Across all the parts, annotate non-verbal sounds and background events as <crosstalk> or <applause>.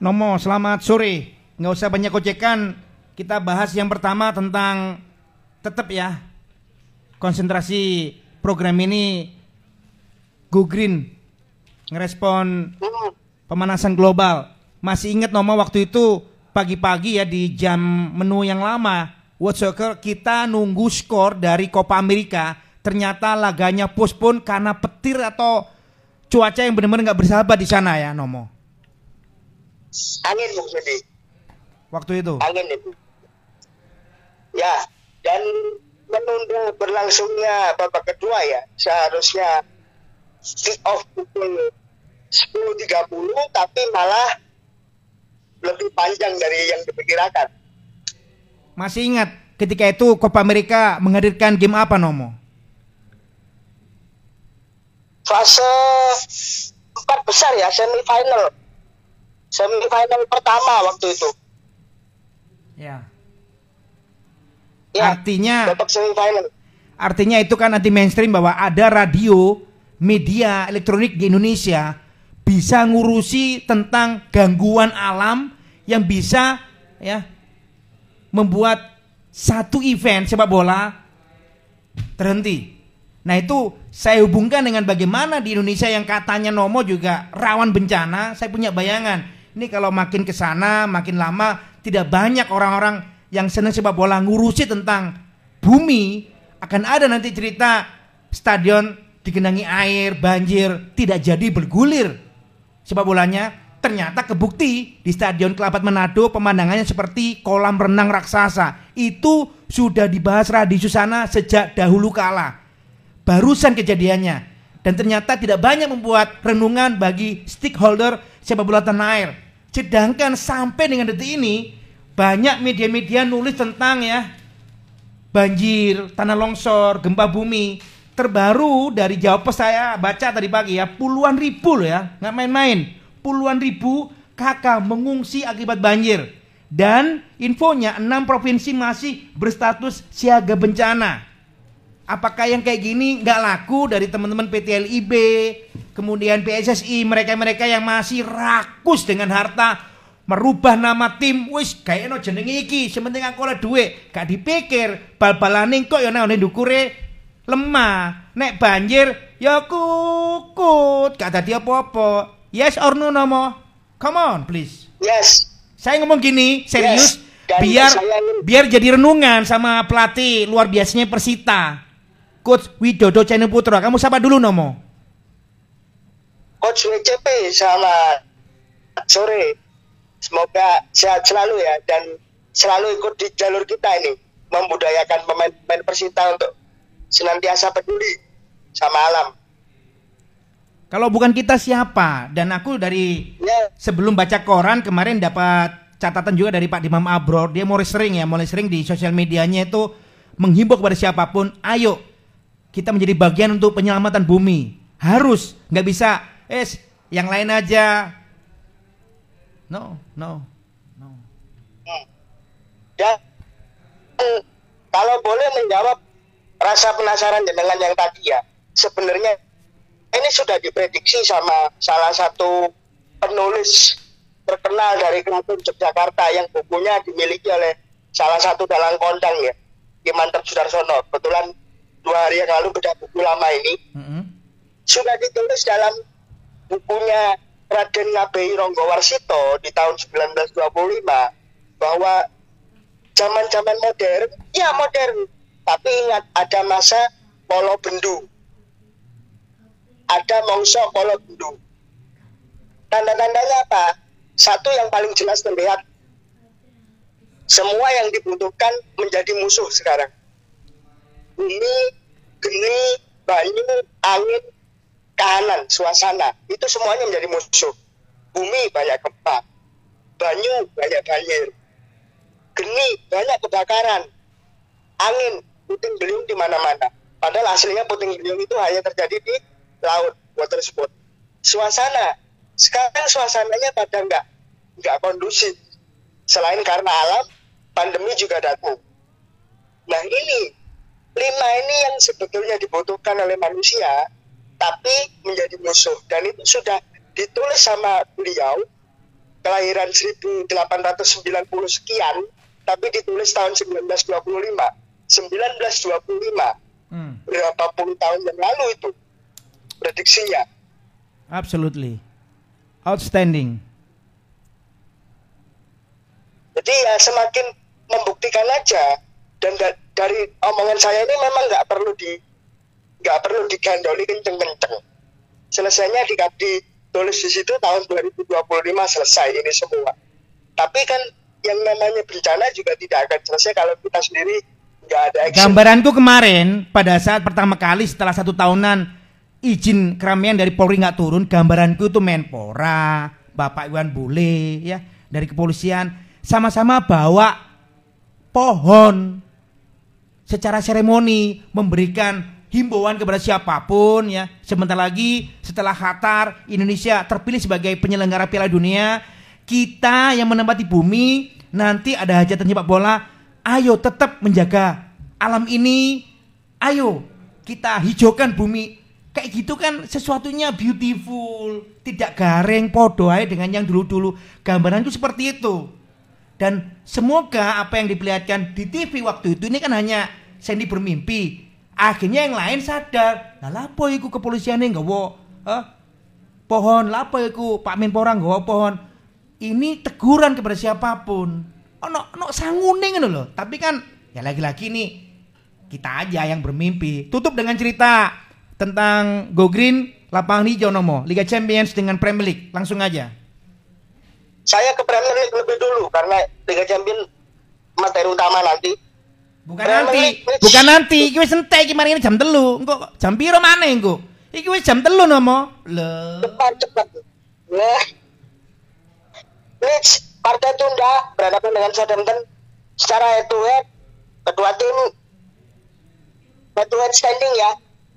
Nomo, selamat sore. Nggak usah banyak kocekan. Kita bahas yang pertama tentang tetap ya konsentrasi program ini Go Green ngerespon pemanasan global. Masih ingat Nomo waktu itu pagi-pagi ya di jam menu yang lama World Soccer kita nunggu skor dari Copa America. Ternyata laganya postpone karena petir atau cuaca yang benar-benar nggak bersahabat di sana ya Nomo. Angin jadi Waktu itu. angin itu. Ya, dan menunda berlangsungnya babak kedua ya. Seharusnya kick off pukul 10.30 tapi malah lebih panjang dari yang diperkirakan. Masih ingat ketika itu Copa America menghadirkan game apa Nomo? Fase empat besar ya, semifinal. Semifinal pertama waktu itu. Ya. Ya, Artinya babak semifinal. artinya itu kan anti mainstream bahwa ada radio, media elektronik di Indonesia bisa ngurusi tentang gangguan alam yang bisa ya membuat satu event sepak bola terhenti. Nah itu saya hubungkan dengan bagaimana di Indonesia yang katanya Nomo juga rawan bencana. Saya punya bayangan. Ini kalau makin ke sana, makin lama tidak banyak orang-orang yang senang sepak bola ngurusi tentang bumi. Akan ada nanti cerita stadion digenangi air, banjir, tidak jadi bergulir sepak bolanya. Ternyata kebukti di Stadion Kelabat Manado pemandangannya seperti kolam renang raksasa. Itu sudah dibahas Radi Susana sejak dahulu kala barusan kejadiannya dan ternyata tidak banyak membuat renungan bagi stakeholder sepak bola tanah air. Sedangkan sampai dengan detik ini banyak media-media nulis tentang ya banjir, tanah longsor, gempa bumi. Terbaru dari Jawa Pos saya baca tadi pagi ya puluhan ribu loh ya nggak main-main puluhan ribu kakak mengungsi akibat banjir dan infonya enam provinsi masih berstatus siaga bencana. Apakah yang kayak gini nggak laku dari teman-teman PT LIB, kemudian PSSI, mereka-mereka yang masih rakus dengan harta merubah nama tim, wis kayak no jeneng iki, sementing aku oleh duit, gak dipikir, bal-balaning kok ya nang dukure lemah, nek banjir ya kukut, gak tadi apa-apa. Yes or no nomo? Come on please. Yes. Saya ngomong gini, serius, Yes. Dan biar saya biar jadi renungan sama pelatih luar biasanya Persita. Coach Widodo Channel Putra, kamu sapa dulu Nomo. Coach WCP sama sore. Semoga sehat selalu ya dan selalu ikut di jalur kita ini membudayakan pemain-pemain Persita untuk senantiasa peduli sama alam. Kalau bukan kita siapa? Dan aku dari Ya, sebelum baca koran kemarin dapat catatan juga dari Pak Dimam Abror. Dia mulai sering ya, mulai sering di sosial medianya itu menghimbau kepada siapa pun, ayo kita menjadi bagian untuk penyelamatan bumi. Harus, nggak bisa, es yang lain aja. No, no, no. dan kalau boleh menjawab rasa penasaran dengan yang tadi ya, sebenarnya ini sudah diprediksi sama salah satu penulis terkenal dari Keraton Yogyakarta yang bukunya dimiliki oleh salah satu dalang kondang ya, Kimantep Sudarsono. Kebetulan dua hari yang lalu beda buku lama ini Mm-mm. sudah ditulis dalam bukunya Raden Ngabei Ronggowarsito di tahun 1925 bahwa zaman-zaman modern, ya modern, tapi ingat ada masa polo bendu. Ada mongso polo bendu. Tanda-tandanya apa? Satu yang paling jelas terlihat semua yang dibutuhkan menjadi musuh sekarang. Bumi, geni, banyu, angin, kahanan, suasana, itu semuanya menjadi musuh. Bumi banyak gempa, banyu banyak banjir, geni banyak kebakaran, angin puting beliung di mana-mana. Padahal aslinya puting beliung itu hanya terjadi di laut, water sport. Suasana, sekarang suasananya pada nggak nggak kondusif. Selain karena alam, pandemi juga datang. Nah ini lima ini yang sebetulnya dibutuhkan oleh manusia, tapi menjadi musuh. Dan itu sudah ditulis sama beliau kelahiran 1890 sekian, tapi ditulis tahun 1925. 1925. Hmm. Berapa puluh tahun yang lalu itu prediksinya. Absolutely. Outstanding. Jadi ya semakin membuktikan aja dan da- dari omongan saya ini memang nggak perlu di nggak perlu digandoli kenceng-kenceng. Selesainya di, ditulis di situ tahun 2025 selesai ini semua. Tapi kan yang namanya bencana juga tidak akan selesai kalau kita sendiri nggak ada action. Gambaranku kemarin pada saat pertama kali setelah satu tahunan izin keramaian dari Polri nggak turun, gambaranku itu Menpora, Bapak Iwan Bule ya dari kepolisian sama-sama bawa pohon secara seremoni memberikan himbauan kepada siapa pun ya. Sebentar lagi setelah Qatar Indonesia terpilih sebagai penyelenggara Piala Dunia, kita yang menempati bumi nanti ada hajatan sepak bola, ayo tetap menjaga alam ini. Ayo kita hijaukan bumi. Kayak gitu kan sesuatunya beautiful, tidak garing, podo aja dengan yang dulu-dulu. Gambaran itu seperti itu. Dan semoga apa yang diperlihatkan di TV waktu itu ini kan hanya Sandy bermimpi. Akhirnya yang lain sadar. Lah lapo iku kepolisiannya nggak wo? Eh? Pohon lapo iku Pak Menpora nggak pohon. Ini teguran kepada siapa pun. Ono ono sangune ngono loh. Tapi kan ya lagi-lagi nih kita aja yang bermimpi. Tutup dengan cerita tentang Go Green lapangan hijau nomo Liga Champions dengan Premier League. Langsung aja. Saya ke Premier League lebih dulu karena Liga Champions materi utama nanti. Bukan nanti, bukan nanti. Iki wis entek iki mari ini jam telu. Engko jam piro maneh engko? Iki wis jam telu nomo. Lho. Cepat cepat. Nah, Leeds partai tunda berhadapan dengan Southampton secara head to head kedua tim head to head standing ya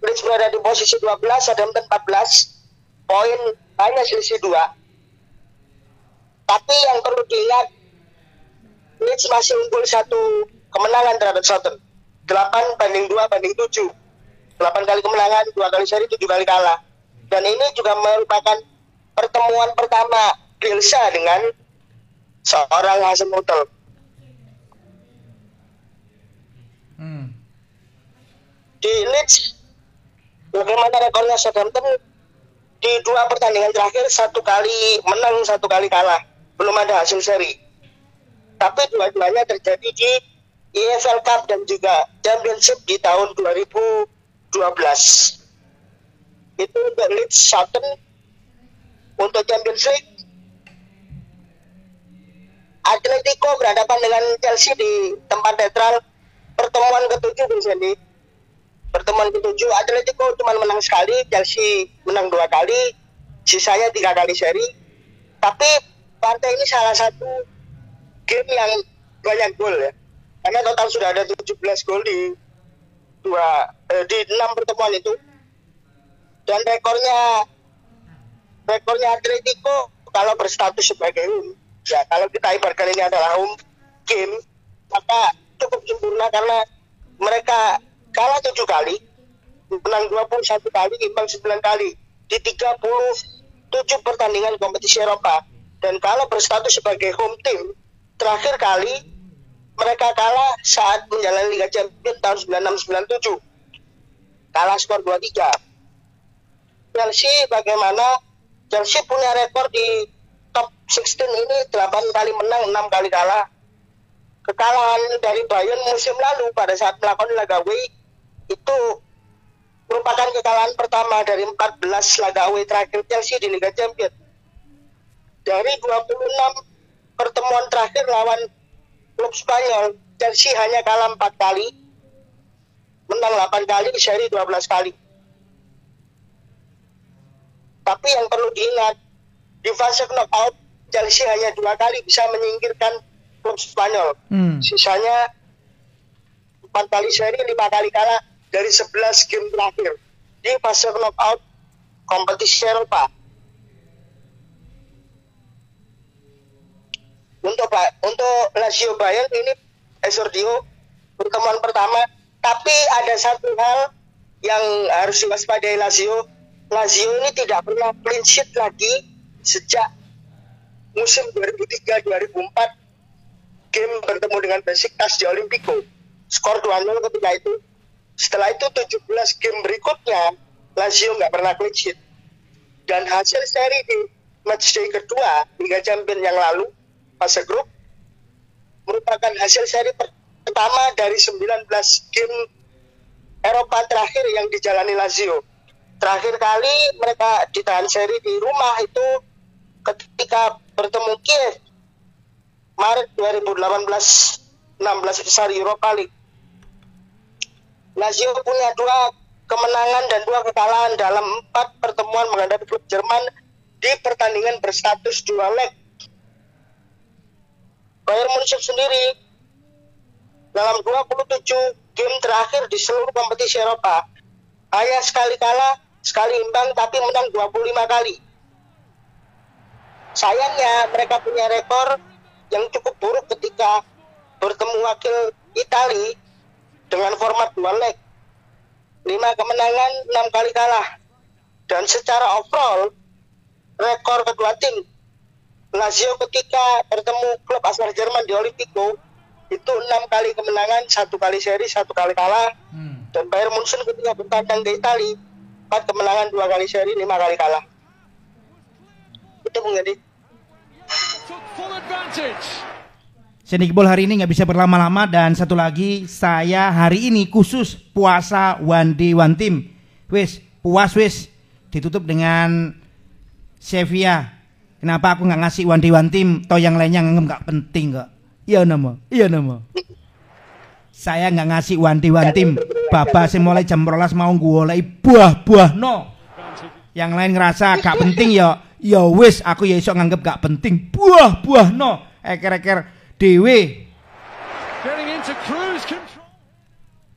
Leeds berada di posisi 12 Southampton 14 poin hanya selisih dua tapi yang perlu dilihat Leeds masih unggul satu kemenangan terhadap Southampton. 8 banding 2 banding 7 8 kali kemenangan, 2 kali seri, 7 kali kalah. Dan ini juga merupakan pertemuan pertama Bielsa dengan seorang Hasan Mutel Hmm. di Leeds bagaimana rekornya Southampton? Di dua pertandingan terakhir satu kali menang satu kali kalah. Belum ada hasil seri. Tapi dua-duanya terjadi di EFL Cup dan juga Championship di tahun 2012 itu untuk Leeds Southampton untuk Champions League. Atletico berhadapan dengan Chelsea di tempat netral. Pertemuan ketujuh di sini pertemuan ketujuh Atletico cuma menang sekali Chelsea menang dua kali sisanya tiga kali seri. Tapi partai ini salah satu game yang banyak gol ya karena total sudah ada 17 gol di dua eh, di enam pertemuan itu. Dan rekornya rekornya Atletico kalau berstatus sebagai home ya kalau kita ibaratkan ini adalah home game maka cukup sempurna karena mereka kalah tujuh kali menang 21 kali imbang 9 kali. Di 37 pertandingan kompetisi Eropa. Dan kalau berstatus sebagai home team terakhir kali mereka kalah saat menjalani Liga Champions tahun 96-97 kalah skor 2-3 Chelsea bagaimana? Chelsea punya rekor di top 16 ini 8 kali menang 6 kali kalah. Kekalahan dari Bayern musim lalu pada saat melakukan laga away itu merupakan kekalahan pertama dari 14 laga away terakhir Chelsea di Liga Champions. Dari 26 pertemuan terakhir lawan klub Spanyol. Chelsea hanya kalah 4 kali. Menang 8 kali seri 12 kali. Tapi yang perlu diingat di fase knockout Chelsea hanya dua kali bisa menyingkirkan klub Spanyol. Hmm. sisanya empat kali seri lima kali kalah dari 11 game terakhir. Di fase knockout kompetisi Eropa untuk Ba- untuk Lazio Bayern ini Esordio pertemuan pertama. Tapi ada satu hal yang harus diwaspadai Lazio. Lazio ini tidak pernah clean sheet lagi sejak musim 2003-2004 game bertemu dengan Besiktas di Olimpico. Skor 2-0 ketika itu. Setelah itu 17 game berikutnya Lazio nggak pernah clean sheet. Dan hasil seri di matchday kedua Liga Champions yang lalu fase grup merupakan hasil seri pertama dari 19 game Eropa terakhir yang dijalani Lazio. Terakhir kali mereka ditahan seri di rumah itu ketika bertemu Kiev Maret 2018 16 besar Europa League. Lazio punya dua kemenangan dan dua kekalahan dalam empat pertemuan menghadapi klub Jerman di pertandingan berstatus dua leg. Bayern Munchen sendiri dalam 27 game terakhir di seluruh kompetisi Eropa hanya sekali kalah, sekali imbang tapi menang 25 kali. Sayangnya mereka punya rekor yang cukup buruk ketika bertemu wakil Italia dengan format dua leg. Lima kemenangan, enam kali kalah. Dan secara overall, rekor kedua tim Lazio ketika bertemu klub asal Jerman di Olimpico itu enam kali kemenangan, satu kali seri, satu kali kalah. Hmm. Dan Bayern Munchen ketika bertandang ke Italia, empat kemenangan, dua kali seri, lima kali kalah. Itu menjadi full advantage. Senikbol hari ini nggak bisa berlama-lama dan satu lagi saya hari ini khusus puasa one day one team. Wis puas wis ditutup dengan Sevilla. Kenapa aku nggak ngasih team? Toh yang lainnya nganggep nggak penting kok. Iya nama, iya nama. Saya nggak ngasih team. Bapak saya mulai jam rolas mau gue buah-buah no. Yang lain ngerasa gak penting ya, ya wis aku ya iso nganggep gak penting. Buah-buah no. Eker-eker Dewi.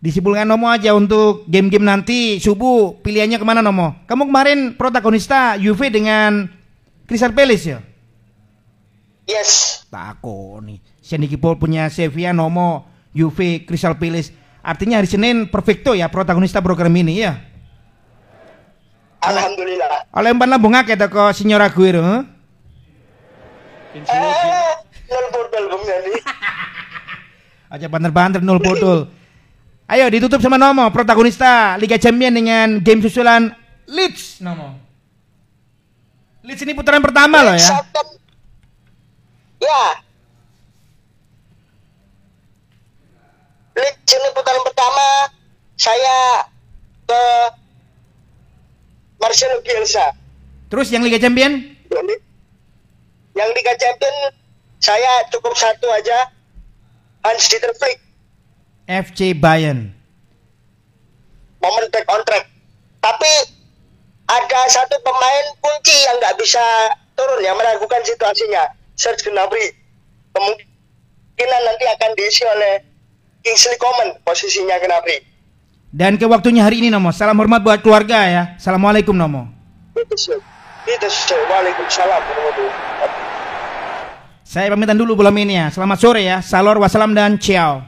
Disimpulkan Nomo aja untuk game-game nanti subuh pilihannya ke mana Nomo? Kamu kemarin protagonista Juve dengan Crystal Palace ya? Yes. Tako nih. Seniki Paul punya Sevilla Nomo Juve Crystal Palace. Artinya hari Senin perfecto ya protagonista program ini ya. Alhamdulillah. Oleh empat lambung akeh to kok Signora Guero. Eh, nol botol Bung Yani. <laughs> Aja banter-banter nol botol. Ayo ditutup sama Nomo, protagonista Liga Champions dengan game susulan Leeds Nomo. Leeds ini putaran pertama loh ya. Ya. Leeds ini putaran pertama saya ke Marcelo Bielsa. Terus yang Liga Champion? Yang Liga Champion saya cukup satu aja. Hans Dieter Flick. FC Bayern. Momen back on track. Tapi ada satu pemain kunci yang nggak bisa turun yang meragukan situasinya. Serge Gnabry. Kemungkinan nanti akan diisi oleh Kingsley Coman posisinya Gnabry. Dan ke waktunya hari ini Nomo. Salam hormat buat keluarga ya. Assalamualaikum Nomo. Itu sih. Itu sih. Waalaikumsalam saya pamitan dulu malam ini ya. Selamat sore ya. Salor, wassalam, dan ciao.